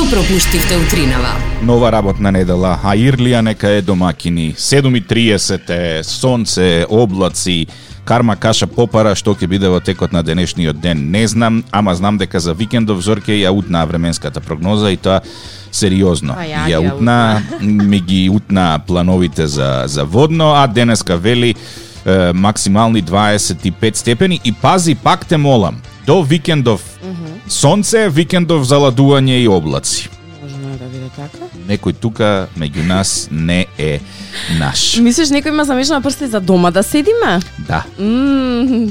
Што пропуштивте утринава? Нова работна недела, а Ирлија нека е домакини. 7.30 е, сонце, облаци, карма каша попара што ќе биде во текот на денешниот ден. Не знам, ама знам дека за викендов зорке ја утна временската прогноза и тоа сериозно. Па ја ја утна, ми ги утна плановите за, за водно, а денеска вели максимални 25 степени и пази пак те молам до викендов сонце, викендов заладување и облаци. Можно да биде така. Некој тука меѓу нас не е наш. Мислиш некој има замешана прсти за дома да седиме? Да. Мм,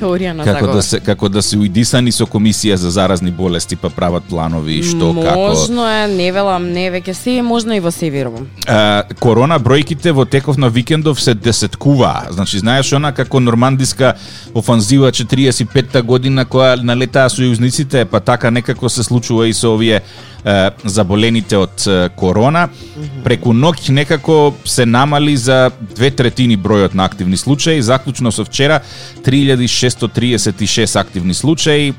теорија на Како заговор. да се како да се уидисани со комисија за заразни болести па прават планови што како Можно е, не велам, не веќе се можно и во се верувам. А, корона бројките во теков на викендов се десеткува. Значи, знаеш она како нормандиска офанзива 45-та година која налетаа сојузниците, па така некако се случува и со овие е, заболените од корона. Преку ноќ некако се намали за две третини бројот на активни случаи, заклучно со вчера 3636 активни случаи,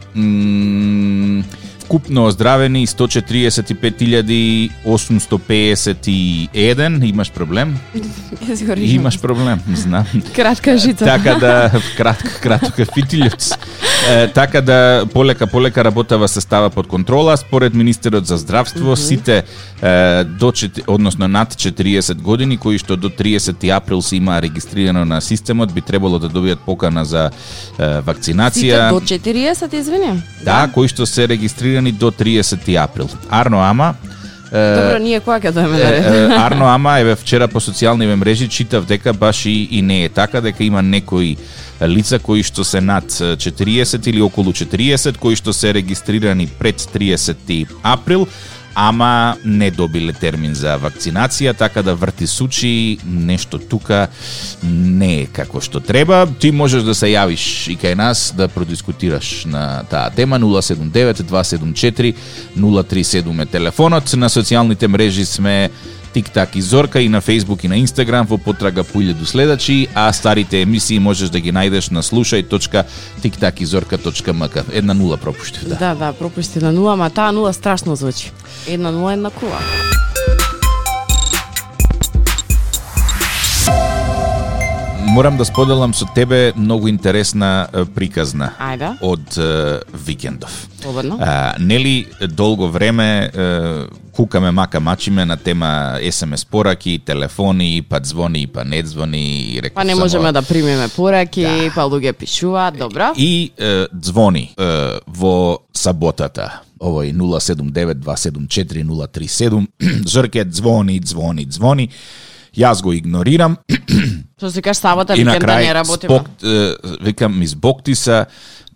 вкупно оздравени 145.851. Имаш проблем? Имаш проблем, знам. Кратка жица. така да кратка краток е фитилјот. Е, така да полека полека работава се става под контрола според министерот за здравство сите е, до односно над 40 години кои што до 30 април се има регистрирано на системот би требало да добијат покана за е, Сите вакцинација. до 40, извини. Да, кои што се регистрирани до 30 април. Арно ама Добро, ние кога ќе дојме на Е, ред? е, Арно Ама еве вчера по социјалните мрежи читав дека баш и, и не е така дека има некои лица кои што се над 40 или околу 40 кои што се регистрирани пред 30 април ама не добиле термин за вакцинација, така да врти сучи нешто тука не е како што треба. Ти можеш да се јавиш и кај нас да продискутираш на таа тема 079 274 037 е телефонот. На социјалните мрежи сме ТикТак и Зорка и на Facebook и на Instagram во потрага по илјаду следачи, а старите емисии можеш да ги најдеш на slušaj.tiktakizorka.mk. Една нула пропуштив, да. Да, да, пропусти на нула, ма таа нула страшно звучи. Една нула, една кула. Морам да споделам со тебе многу интересна приказна Ајде, од е, викендов. слободно. А, нели долго време е, кукаме мака мачиме на тема СМС пораки, телефони, па звони, па не звони и реков Па не само- можеме да примеме пораки, па луѓе пишуваат, добро. И е, звони е, во саботата овој 079-274-037 Зорке звони, звони, звони Јас го игнорирам Што се кажеш сабота и на викенда не работиме. спок, викам ми збокти се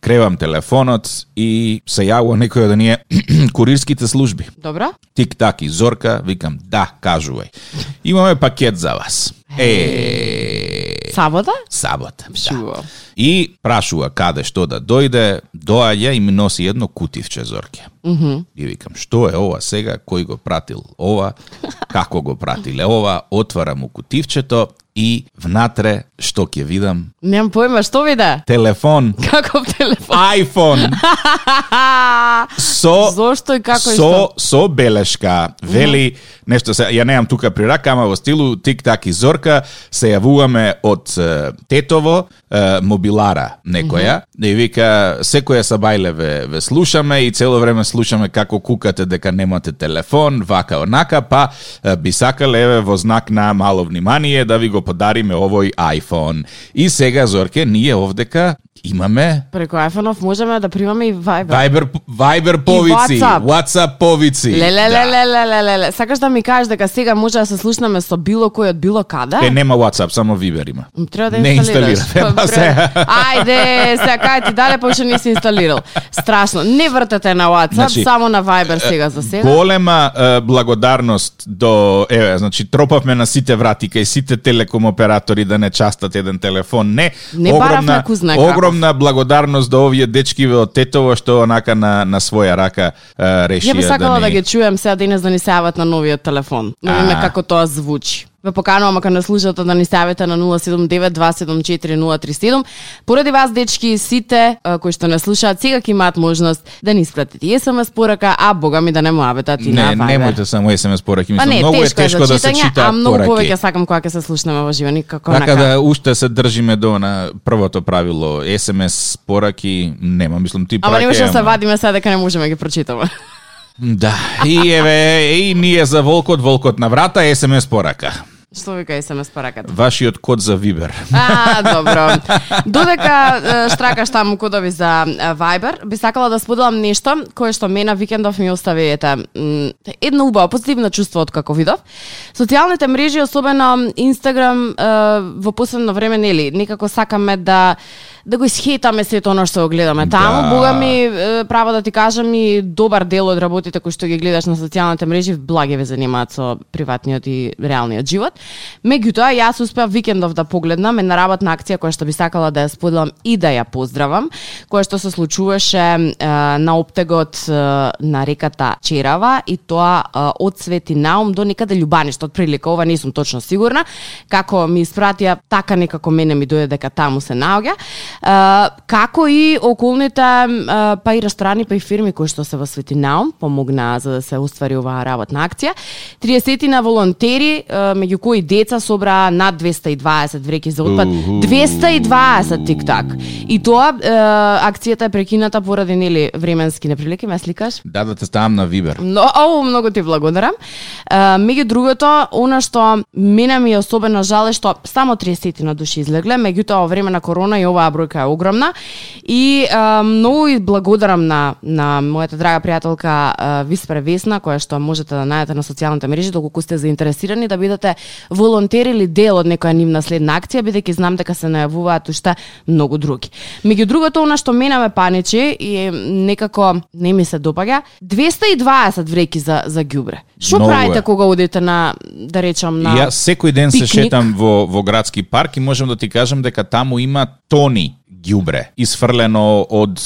кревам телефонот и се јавува некој од ние курирските служби. Добро? Тик-так и Зорка, викам да, кажувај. Имаме пакет за вас. Е, Сабота? сабота. Да. И прашува каде што да дојде, доаѓа и ми носи едно кутивче зорке. Мгм. И викам, што е ова сега, кој го пратил ова, како го пратиле ова, отварам у кутивчето и внатре што ќе видам? Немам појма, што виде? Телефон, Каков телефон? iPhone со Зошто и како и со што? со белешка. Вели нешто се ја немам тука при рака, ама во стилу тик-так и зорка се јавуваме од Тетово, мобилара некоја, и вика секоја сабајле ве, ве слушаме и цело време слушаме како кукате дека немате телефон, вака онака, па би сакале еве во знак на мало внимание да ви го подариме овој iPhone. И сега Зорке, ние овдека имаме Преку iPhone-ов можеме да примаме и Viber. Viber, Viber повици, WhatsApp. WhatsApp повици. Леле, Да. леле, леле, леле. Сакаш да ми кажеш дека сега може да се слушнаме со било кој од било каде? Е, нема WhatsApp, само Viber има. Треба да Не инсталираш. инсталира, па Треба- се. Ајде, сега кај ти дале па уште не си инсталирал. Страшно. Не вртете на WhatsApp, Значи, само на Viber сега за сега. Голема е, благодарност до еве, значи тропавме на сите врати кај сите телеком оператори да не частат еден телефон. Не, Не баравме ку знае огромна благодарност до овие дечкиве од Тетово што онака на на своја рака решија Ја би сакала да, ни... ги чуем сега денес да ни се јават на новиот телефон. Да видиме како тоа звучи. Ве поканувам ако не слушате да ни ставите на 079-274-037. Поради вас, дечки, сите кои што не слушаат, сега ќе имаат можност да ни испратите СМС порака, а бога ми да не му аветат и на Не, Viber. немојте само SMS пораки, Па мислам, не, многу е тешко, тешко за да се читаат а многу пораки. повеќе сакам кога ќе се слушнеме во живо, никако Така на да уште се држиме до на првото правило, SMS пораки нема, мислам ти Ама праќај, немаше да се вадиме сега дека не можеме да ги прочитаме. Да, и еве, и ние за волкот, волкот на врата, SMS порака. Што вика СМС параката? Вашиот код за Вибер. А, добро. Додека е, штракаш таму кодови за е, Viber, би сакала да споделам нешто кое што мене викендов ми остави ете едно убаво позитивно чувство од како видов. Социјалните мрежи, особено Инстаграм, е, во последно време нели некако сакаме да да го исхетаме сето оно што го гледаме таму. Да. Бога ми е, право да ти кажам и добар дел од работите кои што ги гледаш на социјалните мрежи благе ве занимаат со приватниот и реалниот живот. Меѓутоа, јас успеав викендов да погледнам една работна акција која што би сакала да ја споделам и да ја поздравам, која што се случуваше е, на оптегот е, на реката Черава и тоа е, од Свети Наум до некаде Љубаништо, од прилика, ова не сум точно сигурна, како ми испратија, така некако мене ми дојде дека таму се наоѓа, е, како и околните е, па и ресторани, па и фирми кои што се во Свети Наум помогнаа за да се оствари оваа работна акција. 30 на волонтери, е, меѓу кои деца собраа над 220 вреки за отпад. Уху. 220 тик-так. И тоа е, акцијата е прекината поради нели временски неприлики, ме сликаш? Да, да те ставам на Вибер. Но, о, многу ти благодарам. Е, меѓу другото, она што мене ми е особено жал е што само 30 на души излегле, меѓутоа во време на корона и оваа бројка е огромна. И е, многу и благодарам на на мојата драга пријателка е, Виспре Весна, која што можете да најдете на социјалните мрежи доколку сте заинтересирани да бидете волонтери или дел од некоја нивна следна акција, бидејќи знам дека се најавуваат уште многу други. Меѓу другото, она што мене ме паничи и некако не ми се допаѓа, 220 вреки за за ѓубре. Што правите кога одите на да речам на Јас секој ден се пикник? шетам во, во градски парк и можам да ти кажам дека таму има тони ѓубре исфрлено од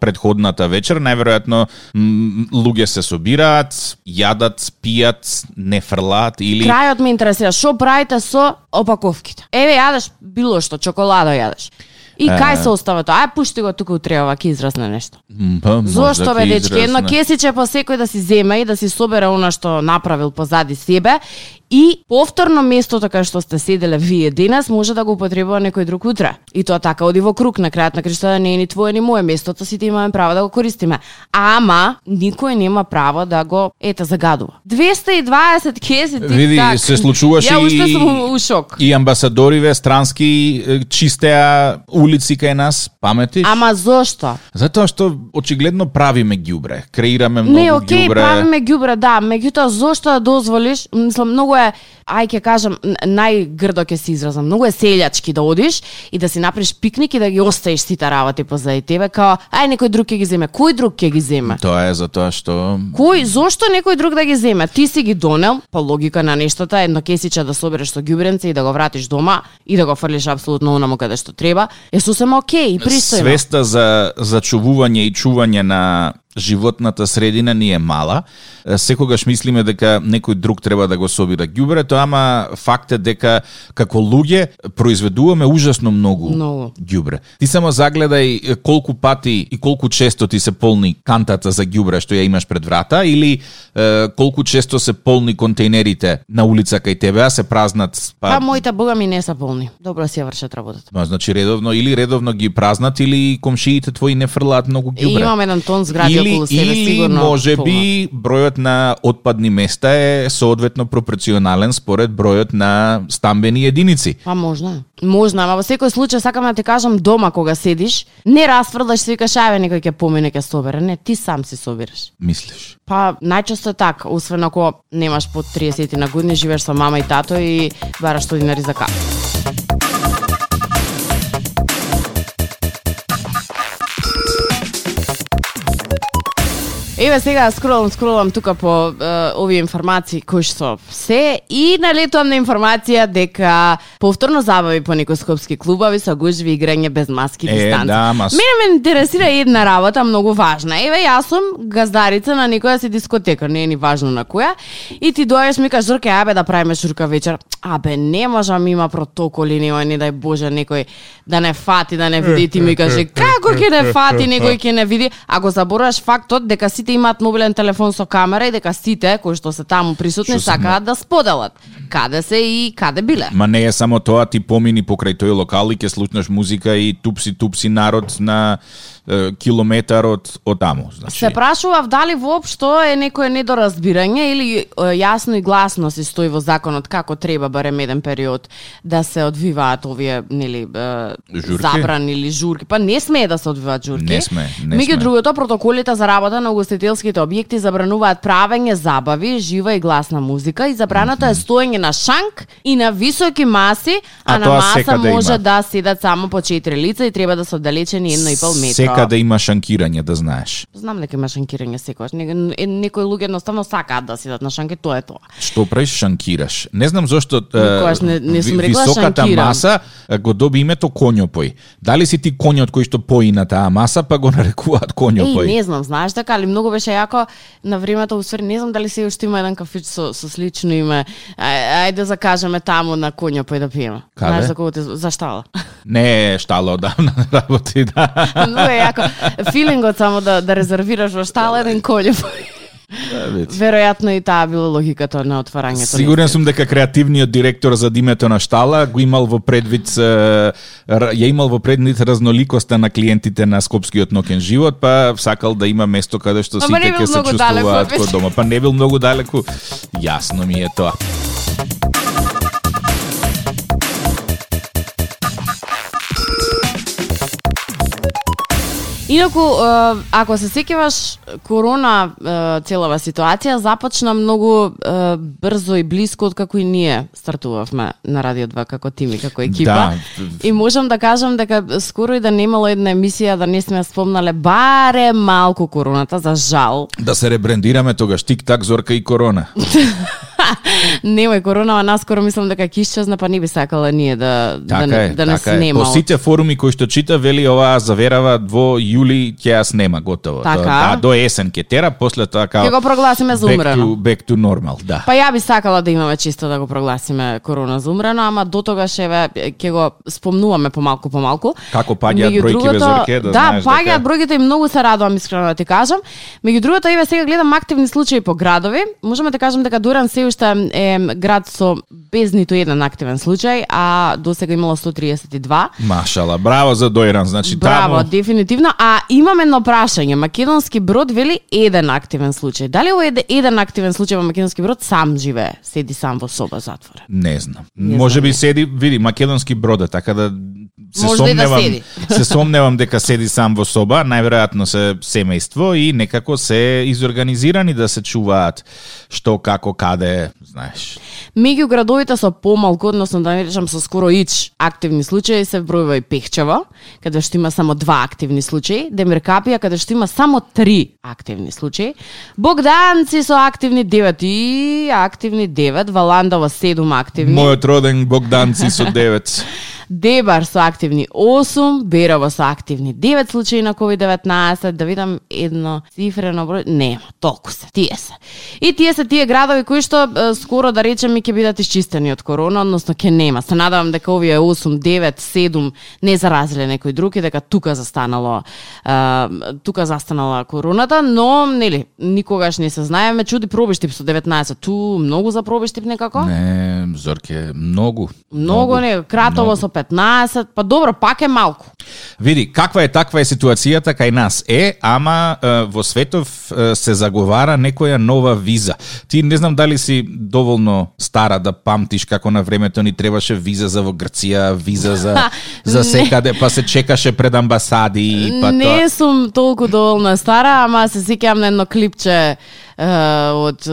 предходната вечер. Најверојатно луѓе се собираат, јадат, пијат, не фрлаат или Крајот ме интересира, што правите со опаковките? Еве јадеш било што, чоколада јадеш. И кај се остава тоа? Ај пушти го тука утрева, ќе израсне нешто. М, па, Зошто да бе дечки, едно кесиче по секој да си зема и да си собере она што направил позади себе и повторно местото кај што сте седеле вие денес може да го употребува некој друг утре. И тоа така оди во круг на крајот на криштата не е ни твое ни мое местото, сите имаме право да го користиме. Ама никој нема право да го ете загадува. 220 кеси ти Види, так. се случуваше Ја уште сум у шок. И амбасадориве странски чистеа улици кај нас, паметиш? Ама зошто? Затоа што очигледно правиме ѓубре, креираме многу Не, окей, ѓубре. правиме ѓубре, да, меѓутоа зошто да дозволиш, мислам многу е ај ќе кажам најгрдо ќе се изразам, многу е селјачки да одиш и да си направиш пикник и да ги оставиш сите работи позади тебе, као ај некој друг ќе ги земе. Кој друг ќе ги земе? Тоа е затоа што Кој, зошто некој друг да ги земе? Ти си ги донел, по логика на нештата, едно кесиче да собереш со ѓубренце и да го вратиш дома и да го фрлиш апсолутно онаму каде што треба, е сосема окей и пристојно. свеста за зачувување и чување на животната средина ни е мала. Секогаш мислиме дека некој друг треба да го собира ѓубрето, ама факт е дека како луѓе произведуваме ужасно многу Многу. ѓубре. Ти само загледај колку пати и колку често ти се полни кантата за ѓубре што ја имаш пред врата или е, колку често се полни контейнерите на улица кај тебе, а се празнат Па моите бога ми не се полни. Добро си ја вршат работата. Па, значи редовно или редовно ги празнат или комшиите твои не фрлаат многу И ѓубре. имам еден тон згради или, околу себе, или сигурно. може би бројот на отпадни места е соодветно пропорционален според бројот на стамбени единици. Па можно е. Можно, ама во секој случај сакам да ти кажам дома кога седиш, не расфрлаш си викаш аве некој ќе помине ќе собере, не, ти сам си собираш. Мислиш? Па најчесто е така, освен ако немаш под 30 на години, живееш со мама и тато и бараш 100 динари за кафе. Еве сега скролам, скролам тука по е, овие информации кои што се и налетувам на информација дека повторно забави по некои скопски клубови со гужви играње без маски Е, дистанца. да, ма с- Мене ме интересира една работа многу важна. Еве јас сум газдарица на некоја си дискотека, не е ни важно на која. И ти доаѓаш ми кажеш Жорке, абе да правиме шурка вечер. Абе не можам, има протоколи, нема не дај Боже некој да не фати, да не види ти ми каже како ќе не фати, некој ќе не види. Ако забораваш фактот дека сите имаат мобилен телефон со камера и дека сите кои што се таму присутни Што сакаат да споделат каде се и каде биле. Ма не е само тоа, ти помини покрај тој локал и ќе слушнеш музика и тупси тупси народ на километар од од таму, значи. Се прашував дали воопшто е некое недоразбирање или јасно и гласно се стои во законот како треба барем еден период да се одвиваат овие нели Журки? забрани или журки. Па не смее да се одвиваат журки. Не сме, не Меѓу другото протоколите за работа на угостителските објекти забрануваат правење забави, жива и гласна музика и забрането е стоење на шанк и на високи маси, а, А на маса секаде може има. да седат само по 4 лица и треба да се оддалечени 1,5 метра. Секаде има шанкирање, да знаеш. Знам дека има шанкирање секогаш. Не, некои луѓе едноставно сакаат да седат на шанки, тоа е тоа. Што правиш шанкираш? Не знам зошто Никогаш не- не сум рекла високата шанкирам. маса го доби името конјопој. Дали си ти конјот кој што пои на таа маса, па го нарекуваат конјопој? Еј, не знам, знаеш дека, али многу беше јако на времето, усвари, не знам дали се уште има еден кафич со, со слично име. Ај, ајде да закажеме таму на коња пој да пиеме. Каде? Знаеш за кого те за штала. Не штала одамна работи, да. Многу е јако. Филингот само да да резервираш во штала еден пој. Веројатно и таа била логиката на отварањето. Сигурен сум дека креативниот директор за димето на штала го имал во предвид ја имал во предвид разноликоста на клиентите на Скопскиот ноќен живот, па сакал да има место каде што сите ќе се многу далеку од чувствуваат ко дома. Па не бил многу далеку. Јасно ми е тоа. Инаку, ако се сеќаваш, корона целава ситуација започна многу брзо и блиско од како и ние стартувавме на Радио 2 како тими, како екипа. Да. И можам да кажам дека скоро и да немало една емисија да не сме спомнале баре малку короната, за жал. Да се ребрендираме тогаш тик-так, Зорка и Корона. Немој корона, а наскоро мислам дека ќе исчезне, па не би сакала ние да Така да, е, не- да не така е. снема. По сите форуми кои што чита, вели оваа заверава во јули ќе ја снема готово. Така? Да, до есен ќе тера, после тоа као Ќе го прогласиме за back умрено. to, back to normal, да. Па ја би сакала да имаме чисто да го прогласиме корона за умрено, ама до тогаш еве ќе го спомнуваме помалку помалку. Како паѓаат бројки другото, без орке, да, да знаеш паѓаат дека... бројките и многу се радувам искрено да ти кажам. Меѓу другото, еве сега гледам активни случаи по градови. Можеме да кажем дека Дуран се уште е град со без ниту еден активен случај, а до сега имало 132. Машала, браво за Дојран, значи Браво, таму... дефинитивно. А имам едно прашање. Македонски брод вели еден активен случај. Дали овој еде- еден активен случај во Македонски брод сам живее, седи сам во соба затворен? Не знам. Не Може знам. би седи, види, македонски брода, така да се Може да сомневам, седи. се сомневам дека седи сам во соба, најверојатно се семејство и некако се изорганизирани да се чуваат што, како, каде, знаеш. Меѓу градовите со помалку, односно да не речам со скоро ич активни случаи се вбројува и Пехчево, каде што има само два активни случаи, Демиркапија каде што има само три активни случаи, Богданци со активни 9 и активни 9, Валандово 7 активни. Мојот роден Богданци со 9. Дебар со активни 8, Берово со активни 9 случаи на COVID-19, да видам едно цифрено број, нема, толку се, тие се. И тие се тие градови кои што е, скоро да речеме ќе бидат исчистени од корона, односно ќе нема. Се надевам дека овие 8, 9, 7 не заразиле некој друг и дека тука застанало е, тука застанала короната, но нели никогаш не се знае, ме чуди пробиштип со 19, ту многу за пробиштип некако. Не, Зорке, многу. Многу не, Кратово многу. со 15, па добро, пак е малку. Види, каква е таква е ситуацијата кај нас е, ама е, во светов е, се заговара некоја нова виза. Ти не знам дали си доволно стара да памтиш како на времето ни требаше виза за во Грција, виза за за секаде, па се чекаше пред амбасади, па не тоа. сум толку доволно стара, ама се сеќавам на едно клипче од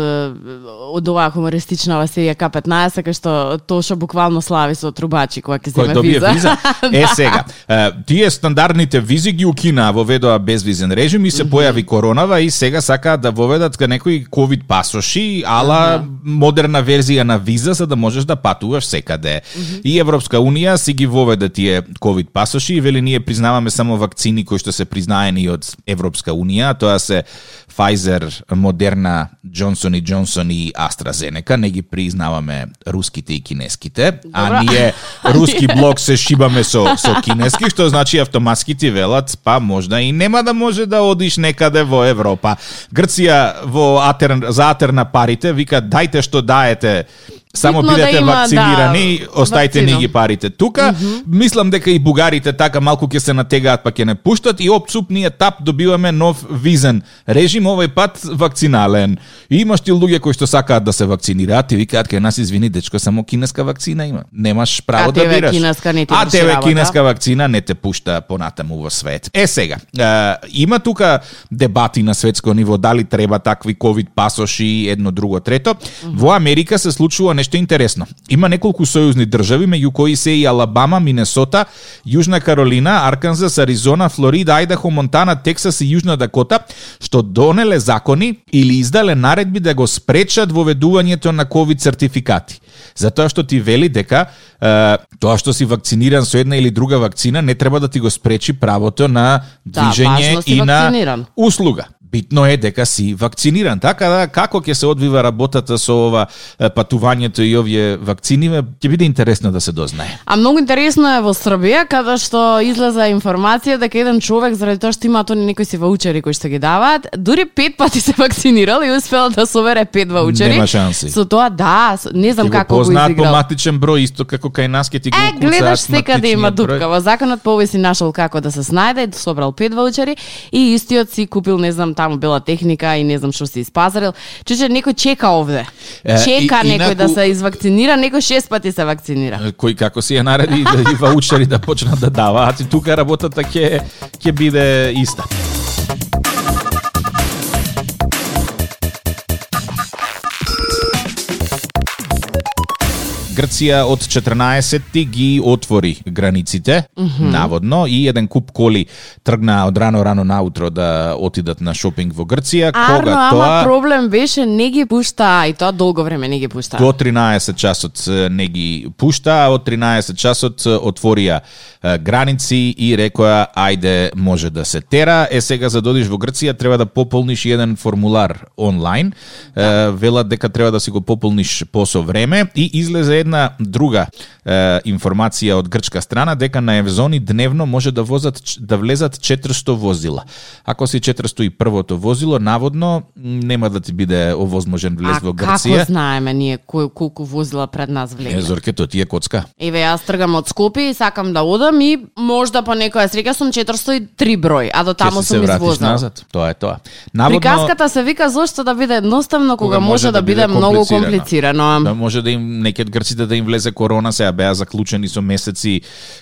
од оваа хумористичнава серија К15 кај што Тошо буквално слави со трубачи кога ќе земе виза. виза. Е сега, е, тие стандардните визи ги укина воведоа безвизен режим и се појави коронава и сега сакаат да воведат ка некои ковид пасоши, ала модерна верзија на виза за да можеш да патуваш секаде. И Европска унија си ги воведе тие ковид пасоши и вели ние признаваме само вакцини кои што се признаени од Европска унија, тоа се Pfizer, Moderna, Johnson и Johnson и AstraZeneca, не ги признаваме руските и кинеските, а Добра. ние руски блок се шибаме со со кинески, што значи автоматски ти велат, па можда и нема да може да одиш некаде во Европа. Грција во атер, за атер на парите вика дајте што даете Само Битно да бидете има, вакцинирани, да, остајте ни ги парите. Тука, mm -hmm. мислам дека и бугарите така малку ќе се натегаат па ќе не пуштат и опцуп ние тап добиваме нов визен режим, овој пат вакцинален. И имаш ти луѓе кои што сакаат да се вакцинираат и викаат кај нас извини дечко само кинеска вакцина има. Немаш право А да бираш. кинеска не ти а тебе работа. кинеска вакцина не те пушта понатаму во свет. Е сега, е, има тука дебати на светско ниво дали треба такви ковид пасоши едно друго трето. Во Америка се случува нешто интересно. Има неколку сојузни држави меѓу кои се и Алабама, Минесота, Јужна Каролина, Арканзас, Аризона, Флорида, Айдахо, Монтана, Тексас и Јужна Дакота, што донеле закони или издале наредби да го спречат воведувањето на ковид сертификати. Затоа што ти вели дека е, тоа што си вакциниран со една или друга вакцина не треба да ти го спречи правото на Да, движење си и на услуга. Битно е дека си вакциниран. Така да, како ќе се одвива работата со ова патувањето и овие вакцини, ќе биде интересно да се дознае. А многу интересно е во Србија каде што излеза информација дека еден човек заради тоа што има тони некои си ваучери кои што ги даваат, дури пет пати се вакцинирал и успел да собере пет ваучери. Нема шанси. Со тоа да, не знам го како го по изиграл. матичен број, исто како кај нас ќе ти го Е, гледаш секаде има дупка. Во законот по овој си нашол како да се снајде, собрал пет ваучери и истиот си купил, не знам, таму бела техника и не знам што си испазарил. Чуче некој чека овде. Е, Чека и- некој да инаку- се извакцинира, некој шест пати се вакцинира. кој како си ја нареди да и ваучери да почнат да даваат и тука работата ќе ќе биде иста. Грција од 14 ги отвори границите, mm -hmm. наводно, и еден куп коли тргна од рано рано наутро да отидат на шопинг во Грција, Арно, кога ама тоа проблем беше не ги пушта и тоа долго време не ги пушта. До 13 часот не ги пушта, а од 13 часот отворија граници и рекоа ајде може да се тера. Е сега за да одиш во Грција треба да пополниш еден формулар онлайн. Е, велат дека треба да си го пополниш посо време и излезе една друга е, информација од грчка страна дека на Евзони дневно може да возат да влезат 400 возила. Ако си 401-то возило, наводно нема да ти биде овозможен влез а во како Грција. знаеме ние кој колку возила пред нас Е, влезе? Зорке, тоа ти е коцка. Еве јас тргам од Скопје и сакам да одам и можда по некоја среќа сум 403 број, а до таму сум вратиш извознал. назад. Тоа е тоа. Наводно, Приказката се вика зошто да биде едноставно кога, може да, биде, многу комплицирано. Да може да им неке од грците да им влезе корона, сега беа заклучени со месеци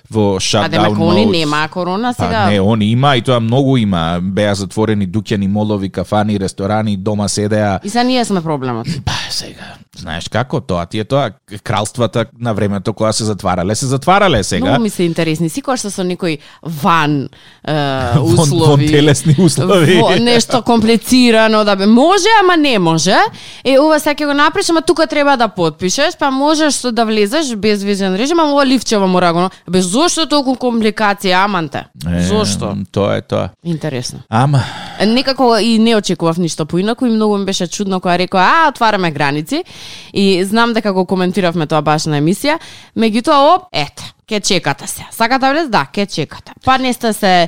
во А shutdown дека они нема корона сега. Па не, они има и тоа многу има. Беа затворени дуќани, молови, кафани, ресторани, дома седеа. И са ние сме проблемот. Па сега, знаеш како, тоа ти е тоа. Кралствата на времето кога се затварале, се затварале сега. Многу ми се интересни. Секогаш со некои ван е, услови. вон телесни услови. Во, нешто комплицирано да бе. Може, ама не може. Е, ова сега ќе го напишеш, ама тука треба да потпишеш, па можеш со да влезеш без визен режим, ама ова лифчево мора го. Бе, зошто толку компликација, аманте? Е, Зошто? Тоа е тоа. Интересно. Ама, Некако и не очекував ништо поинаку и многу ми беше чудно кога рекоа, а, отвараме граници. И знам дека го коментиравме тоа баш на емисија. Меѓутоа, оп, ете, ке чекате се. Сакате да влез? Да, ке чекате. Па не сте се е,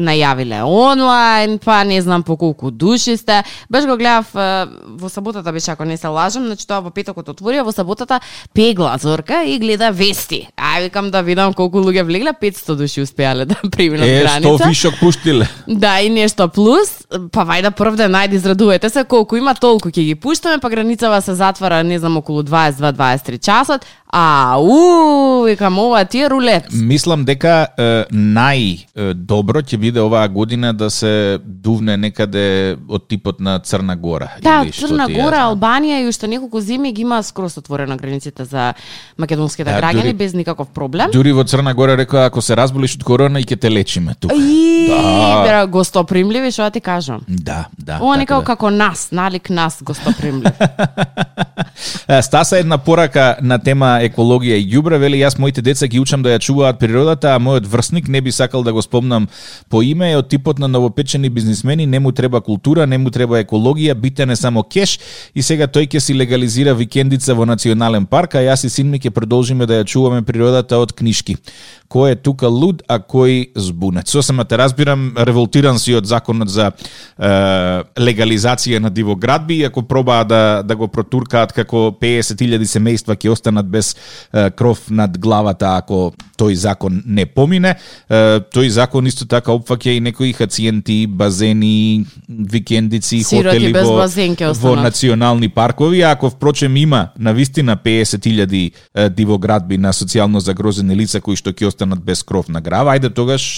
најавиле онлайн, па не знам по колку души сте. Баш го гледав е, во саботата беше ако не се лажам, значи тоа во петокот отворија, во саботата пегла Зорка и гледа вести. Ај викам да видам колку луѓе влегле, 500 души успеале да преминат е, граница. што вишок пуштиле. Да, и нешто плюс, па вајда прв ден најде израдувате се колку има толку ќе ги пуштаме, па границава се затвара не знам околу 22-23 часот, Ау, викам, ова ти е рулет. Мислам дека е, најдобро ќе биде оваа година да се дувне некаде од типот на Црна Гора. Да, или што Црна ја Гора. Албанија и уште неколку земи ги има скроз отворена границите за македонските Да, граѓани без никаков проблем. Дури во Црна Гора рекоа ако се разболиш од корона и ќе те лечиме тука. И, Да. бера, гостопримливи, што да ти кажам. Да, да. Ова така некако да. како нас, налик нас гостопримлив. Стаса една порака на тема екологија и ѓубре, вели јас моите деца ги учам да ја чуваат природата, а мојот врсник не би сакал да го спомнам по име е од типот на новопечени бизнисмени, не му треба култура, не му треба екологија, битен е само кеш и сега тој ќе си легализира викендица во национален парк, а јас и син ми ќе продолжиме да ја чуваме природата од книшки. Кој е тука луд, а кој збунет? Сосема те разбирам, револтиран си од законот за е, легализација на дивоградби, ако пробаа да, да го протуркаат како 50.000 семејства ќе останат без е, кров над главата ако тој закон не помине. Тој закон исто така опфаќа и некои хациенти, базени, викендици, Сироти хотели без во, во национални паркови, а ако впрочем има на вистина 50.000 е, дивоградби на социјално загрозени лица кои што ќе останат без кров на грава, ајде тогаш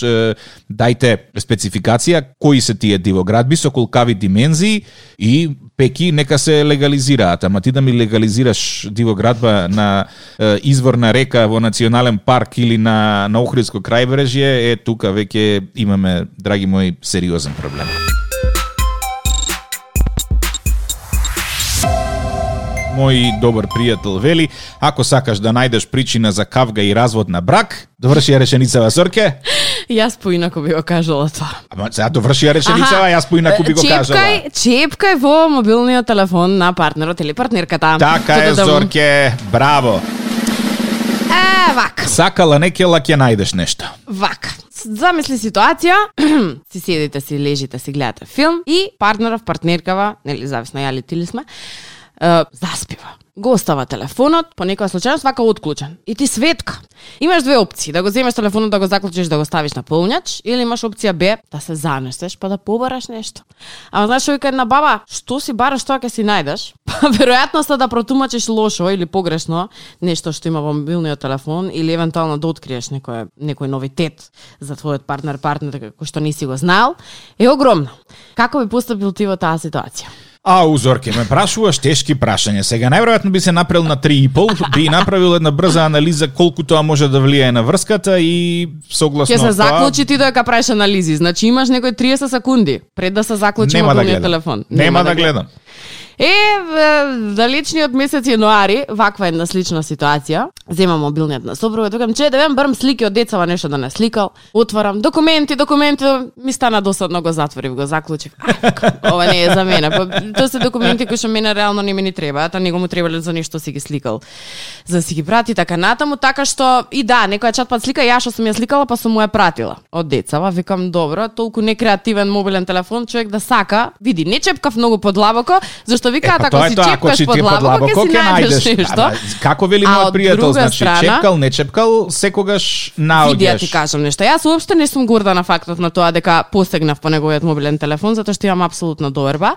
дајте спецификација кои се тие дивоградби со колкави димензии и пеки нека се легализираат, ама ти да ми легализираш дивоградба на изворна река во национален парк или на на Охридско крајбрежје, е тука веќе имаме драги мои сериозен проблем. Мој добар пријател вели, ако сакаш да најдеш причина за кавга и развод на брак, доврши ја реченицава Сорке. Јас поинако би го кажала тоа. Ама сега доврши ја реченицава, јас поинаку би го кажала. Чепкај, чепкај во мобилниот телефон на партнерот или партнерката. Така е, да Зорке, браво. Е, вака. Сакала не кела ќе најдеш нешто. Вака. Замисли ситуација, си седите, си лежите, си гледате филм и партнеров, партнеркава, нели зависно ја ли сме, е, заспива. Го остава телефонот, по некоја случајност вака отклучен. И ти светка. Имаш две опции, да го земеш телефонот да го заклучиш да го ставиш на полњач или имаш опција Б, да се занесеш па да побараш нешто. Ама знаеш што вика една баба, што си бараш тоа ќе си најдеш? Па веројатноста да протумачиш лошо или погрешно нешто што има во мобилниот телефон или евентуално да откриеш некој некој новитет за твојот партнер партнер кој што не си го знаел, е огромно. Како би постапил ти во таа ситуација? А, Узорке, ме прашуваш тешки прашања. Сега најверојатно би се направил на 3,5, би направил една брза анализа колку тоа може да влијае на врската и согласно Ќе се заклучи ти додека правиш анализи. Значи имаш некои 30 секунди пред да се заклучи Нема да мобилниот телефон. Нема да гледам. Е, далечниот месец јануари, ваква една слична ситуација. Земам мобилниот на собрува, викам, че да вем барам слики од децава нешто да не сликал. Отварам документи, документи, ми стана досадно го затворив, го заклучив. Ај, ова не е за мене. Па, тоа се документи кои што мене реално не ми ни требаат, а него му требале за нешто си ги сликал. За да си ги прати така натаму, така што и да, некоја чат пат слика ја што сум ја сликала, па сум му ја пратила од децава. Викам, добро, толку некреативен мобилен телефон, човек да сака, види, не чепкав многу подлабоко, зашто викаат Е, па ако тоа е си тоа, ако чепкаш си ти е подлабоко, ќе си најдеш нешто. Како вели мојот пријател, значи страна- чепкал, не чепкал, секогаш наоѓаш. Види ја ти кажам нешто. Јас уопште не сум горда на фактот на тоа дека посегнав по неговиот мобилен телефон затоа што имам апсолутна доверба.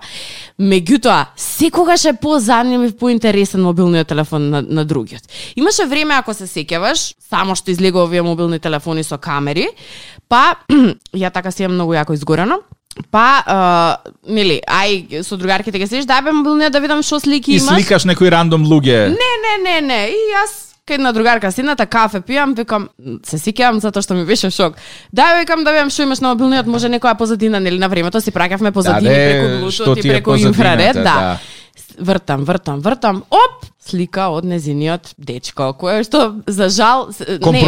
Меѓутоа, секогаш е позанемив, поинтересен мобилниот телефон на, на другиот. Имаше време ако се сеќаваш, само што излегува овие мобилни телефони со камери, па ја така си имам многу јако изгорено. Па, а, нели, ај со другарките ќе седиш, дај бе мобилниот да видам што слики И имаш. сликаш некои рандом луѓе. Не, не, не, не. И јас кај една другарка седната кафе пијам, викам, се сикјам затоа што ми беше шок. Да, викам да видам што имаш на мобилниот, може некоја позадина, нели на времето си праќавме позадини Да, де, преку Bluetooth и преку инфраред, да. да. Вртам, вртам, вртам. Оп, слика од незиниот дечко, кој што за жал с- не.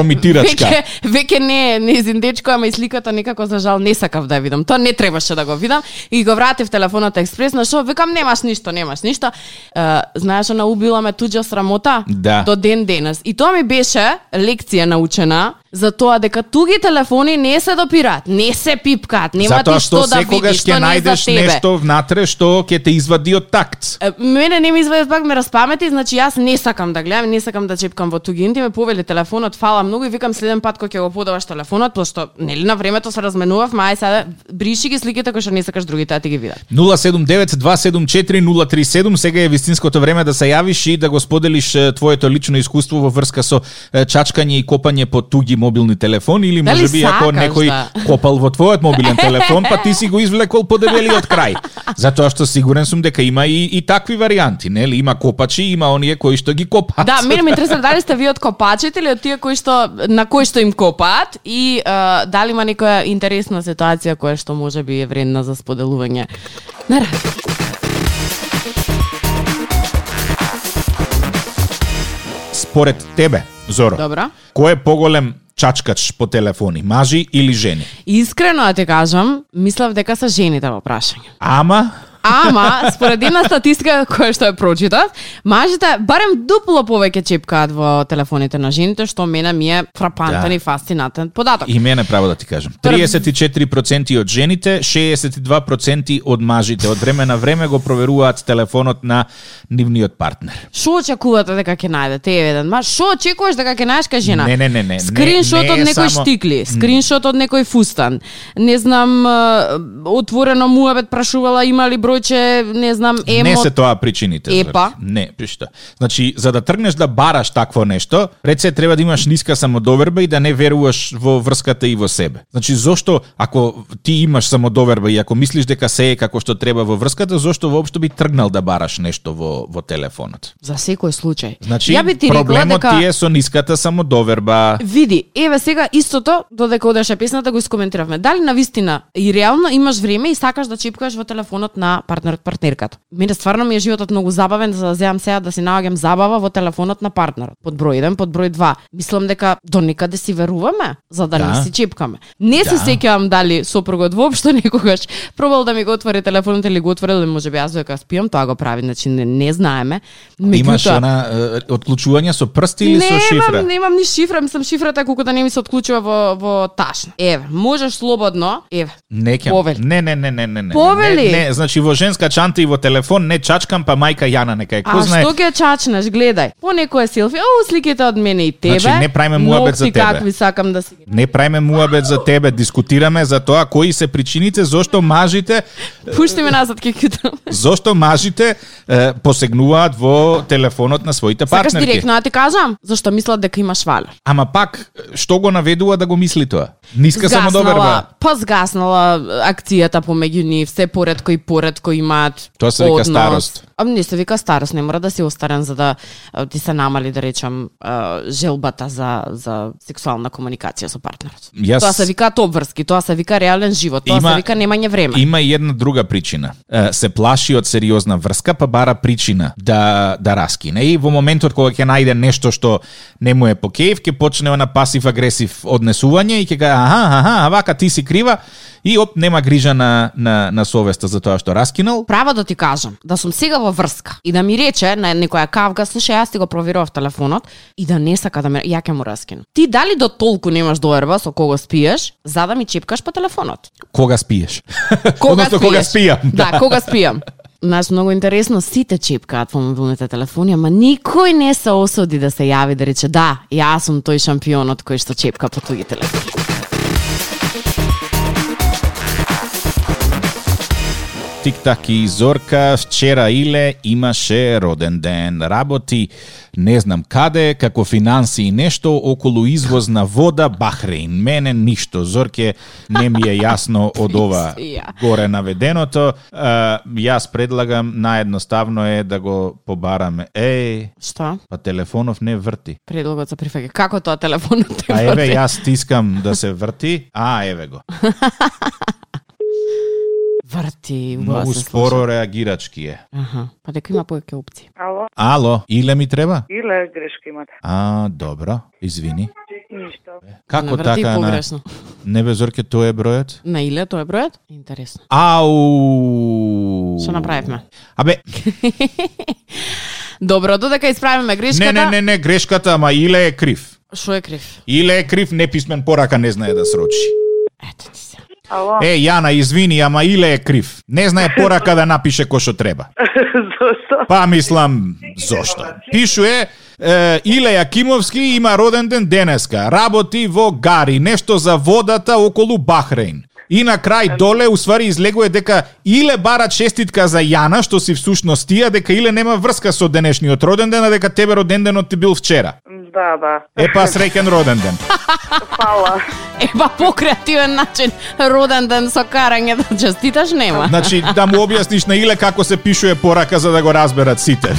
Веќе, веќе не е незин дечко, ама и сликата некако за жал не сакав да ја видам. Тоа не требаше да го видам и го вратив телефонот експресно, што викам немаш ништо, немаш ништо. Е, знаеш она убила ме туѓа срамота Да. до ден денес. И тоа ми беше лекција научена за тоа дека туги телефони не се допираат, не се пипкаат, нема Затоа ти што што да видиш, што не за најдеш тебе. нешто внатре што ќе те извади од такт. Мене не ми извади пак ме распамети, значи јас не сакам да гледам, не сакам да чепкам во туги интиме, повели телефонот, фала многу и викам следен пат кога ќе го подаваш телефонот, пошто нели на времето се разменувавме, ај сега бриши ги сликите кои што не сакаш другите да ти ги видат. 079-274-037, сега е вистинското време да се јавиш и да го споделиш твоето лично искуство во врска со чачкање и копање по туги мобилни телефони или Дали можеби ако сакаш некој да? копал во твојот мобилен телефон, па ти си го извлекол по дебелиот крај. Затоа што сигурен сум дека има и, и такви варијанти, нели? Има копачи, има оние кои што ги копаат. Да, мене ме интересува дали сте ви од копачите или од тие кои што на кои што им копаат и а, дали има некоја интересна ситуација која што може би е вредна за споделување. На радио. Според тебе, Зоро, Добро. кој е поголем чачкач по телефони, мажи или жени? Искрено да ти кажам, мислев дека се жените во прашање. Ама, Ама, според една статистика која што ја прочитав, мажите барем дупло повеќе чепкаат во телефоните на жените, што мене ми е фрапантен Да. и фасцинатен податок. И мене право да ти кажам. 34% од жените, 62% од мажите од време на време го проверуваат телефонот на нивниот партнер. Што очекувате дека ќе најдете еден маж? Што очекуваш дека ќе најдеш кај жена? Не, не, не, не. Скриншот Не- не од е некој само- штикли, скриншот од некој фустан. Не знам, е, отворено муабет прашувала има ли бројче, не знам, емо. Не се тоа причините. Епа. Зорке. Не, пишта. Значи, за да тргнеш да бараш такво нешто, реце треба да имаш ниска самодоверба и да не веруваш во врската и во себе. Значи, зошто ако ти имаш самодоверба и ако мислиш дека се е како што треба во врската, зошто воопшто би тргнал да бараш нешто во во телефонот? За секој случај. Значи, Ја би ти проблемот дека... ти е со ниската самодоверба. Види, еве сега истото, додека одеше песната го искоментиравме. Дали на вистина и реално имаш време и сакаш да чепкаш во телефонот на партнерот партнерката. Мене стварно ми е животот многу забавен за да земам сега да си наоѓам забава во телефонот на партнерот. Под број 1, под број 2. Мислам дека до некаде си веруваме за да, Да. не си чепкаме. Не се Да. сеќавам дали сопругот воопшто некогаш пробал да ми го отвори телефонот или го отворил или можеби јас дека спијам, тоа го прави, значи не, не знаеме. Имаш Меѓутоа- она е, отклучување со прсти или со шифра? Немам, немам ни шифра, мислам шифрата колку да не ми се отклучува во во ташна. Еве, можеш слободно, еве. Не. Не, не, не, не, не, не. Повели. Не, не, значи во женска чанта и во телефон не чачкам, па мајка Јана нека е. Кој А знае? што ќе чачнеш, гледај. По некоја селфи, о, сликите од мене и тебе. Значи, не правиме муабет за тебе. какви сакам да си. Не правиме муабет за тебе, дискутираме за тоа кои се причините зошто мажите Пушти ме назад ќе кјутам. зошто мажите е, посегнуваат во телефонот на своите Сакаш партнерки. директно да ти кажам? Зашто мислат дека имаш валер. Ама пак што го наведува да го мисли тоа? Ниска самодоверба. па згаснала акцијата помеѓу нив, се поредко и поредко имаат Тоа се вика однос. старост. А не се вика старост, не мора да си остарен за да ти се намали да речам желбата за за сексуална комуникација со партнерот. Јас- Тоа се вика обврски, тоа се вика реален живот, тоа Има- се вика немање време. Има и една друга причина. Се плаши од сериозна врска, па бара причина да да раскине. И во моментот кога ќе најде нешто што не му е по кејф, ќе почне на пасив агресив однесување и ќе каже аха, аха, вака ти си крива и оп нема грижа на на на совеста за тоа што раскинал. Право да ти кажам, да сум сега во врска и да ми рече на некоја кавга, слушај, јас ти го проверував телефонот и да не сака да ме, ја ќе му раскинам. Ти дали до толку немаш доерба со кого спиеш, за да ми чепкаш по телефонот? Кога спиеш? Кога Односно, спиеш? кога спијам. Да, кога спијам. Знаеш, многу интересно, сите чепкаат во мобилните телефони, ама никој не се осуди да се јави да рече да, јас сум тој шампионот кој што чепка по туги телефони. Тик-так и Зорка вчера Иле имаше роден ден. Работи не знам каде, како финанси и нешто околу извоз на вода Бахрейн. Мене ништо. Зорке не ми е јасно од ова горе наведеното. А, јас предлагам наедноставно е да го побараме. Еј, Што? па телефонов не врти. Предлогот за прифаќа. Како тоа телефонот те А еве врти? јас стискам да се врти. А, еве го. Врти, Многу споро реагирачки е. Аха, па дека има повеќе опции. Ало, Ало, Иле ми треба? иле грешка имате? А, добро, извини. Ништо. Како Не така на погрешно. Не бе Зорке тоа е бројот? На Иле тоа е бројот? Интересно. Ау. Што направивме? Абе, Добро, додека исправиме грешката. не, не, не, не, грешката, ама Иле е крив. Шо е крив? Иле е крив, неписмен порака не знае да срочи. Ето ти се. Ало, Е, Јана, извини, ама Иле е крив. Не знае порака да напише кој што треба. зошто? Па мислам, зошто? Пишуе, е, Иле Јакимовски има роден ден денеска. Работи во Гари, нешто за водата околу Бахрейн. И на крај доле уствари излегува дека Иле бара честитка за Јана, што си всушност тија, дека Иле нема врска со денешниот роден ден, а дека тебе роден денот ти бил вчера. Да, да. Е па среќен роден ден. Фала. Ева по креативен начин роден ден со карање да честиташ нема. Значи, да му објасниш на Иле како се пишуе порака за да го разберат сите.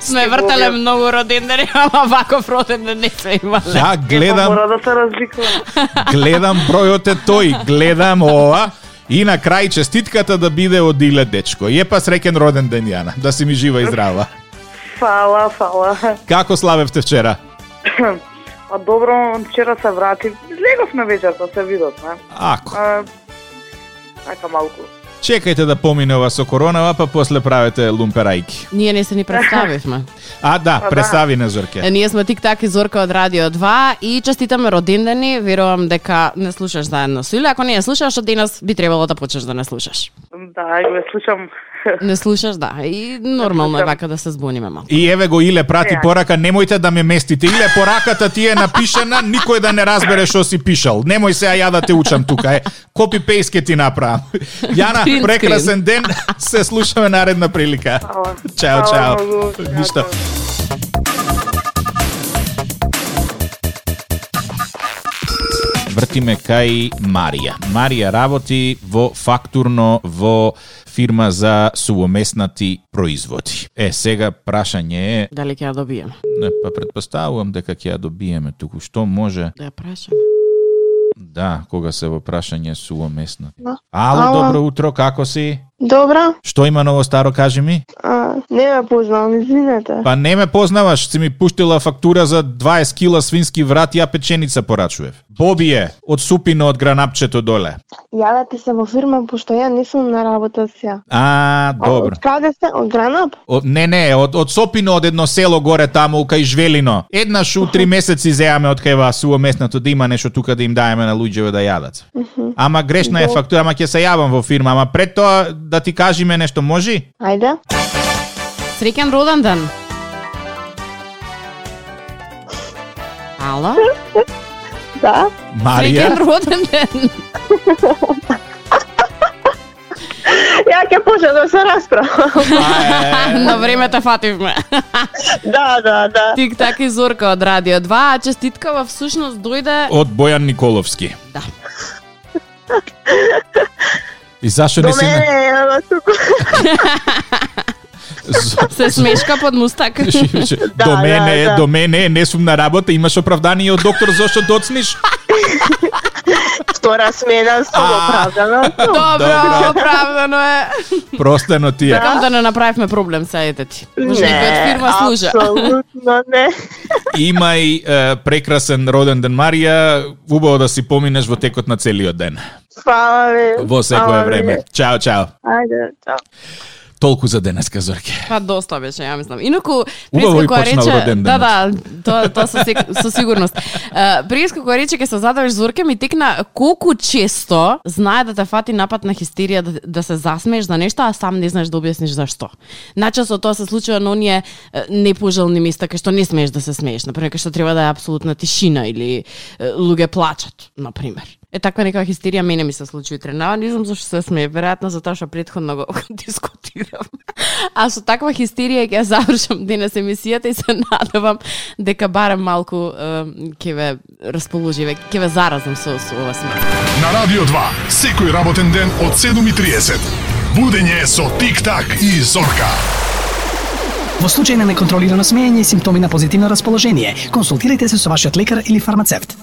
Сме вртале многу родендени, ама ваков роден ден не сме имале. Ја гледам, Мора да се разликува. гледам бројот е тој, гледам ова и на крај честитката да биде од Иле дечко. Е па среќен роден ден Јана, да си ми жива и здрава. Фала, фала. Како славевте вчера? А добро, вчера се врати. Леговме вечерта се видот, не? Ако. А, така малку. Чекајте да помине ова со коронава, па после правете лумперајки. Ние не се ни представивме. А, да, да. представи на Зорке. Е, Ние сме Тик-так и Зорка од Радио 2 и честитаме родендени. Верувам дека не слушаш заедно со Иле. Ако не ја слушаш, од денес би требало да почнеш да не слушаш. Да, го слушам. Не слушаш, да. И нормално е вака да се збуниме малку. И еве го Иле прати Ја. порака, немојте да ме местите. Иле пораката ти е напишана, никој да не разбере што си пишал. Немој се ја да те учам тука, е. Копи пейст ке ти направам. Јана, прекрасен ден. Се слушаме наредна прилика. Чао, чао. Ништо. Вртиме кај Марија. Марија работи во фактурно во фирма за сувомеснати производи. Е, сега прашање е, Дали ќе ја добиеме? не, па предпоставувам дека ќе ја добиеме туку. Што може? Да ја прашаме. Да, кога се во прашање сувомеснати. Да. Ало, Ало. добро утро, како си? Добра, Што има ново старо, кажи ми? а, не ме познавам, извинете. Па не ме познаваш, си ми пуштила фактура за 20 кила свински врат, ја печеница. Боби е, од супино од гранапчето доле. Јавете се во фирма, пошто ја не сум на работа сега. А, добро. Од каде сте? Од Гранап? Од, не, не, од, од Сопино, од едно село горе таму, кај Жвелино. Еднаш у три месеци зеаме од кај суо местното да има нешто тука да им даеме на луѓето да јадат. Ама грешна е фактура, ама ќе се јавам во фирма, ама пред тоа да ти кажеме нешто, можи? Ајде. Среќен роден ден. Ало? Да. Марија? Среќен роден ден. Ја ќе почна да се расправам. На време те фативме. да, да, да. Тик-так и Зорка од Радио 2, а честитка во всушност дојде... од Бојан Николовски. Да. И зашо До не си... мене е туку. З- Се смешка под мустак. Да, до мене, да, да. до мене, не сум на работа, имаш оправдание од доктор зошто доцниш? Втора смена сум А. оправдана. Добро, оправдано е. Простено ти е. Сакам да не направивме проблем са ете ти. Може некој од фирма служа. Апсолутно не. Имај е, прекрасен роден ден Марија, убаво да си поминеш во текот на целиот ден. Фала ви. Во секое време. Чао, чао. Ајде, чао. Толку за денеска, Зорке. Па доста беше, ја мислам. Инаку и која рече, роден да, да, тоа тоа со, сек, со сигурност. Uh, Приска која рече ќе се задавиш Зорке ми текна колку често знае да те фати напад на хистерија да, да се засмееш за нешто, а сам не знаеш да објасниш зашто. Начесто тоа се случува на оние непожелни места кај што не смееш да се смееш, например кај што треба да е апсолутна тишина или луѓе плачат, например. Е таква некаква хистерија мене ми се случи утре. На, не знам зашто се смее, веројатно затоа што претходно го дискутирам. А со таква хистерија ќе ја завршам денес емисијата и се надевам дека барем малку ќе ве расположи, ве- ќе ве заразам со, со ова смех. На Радио 2, секој работен ден од 7.30. Будење со Тик-так и Зорка. Во случај на неконтролирано смеење и симптоми на позитивно расположение, консултирайте се со вашиот лекар или фармацевт.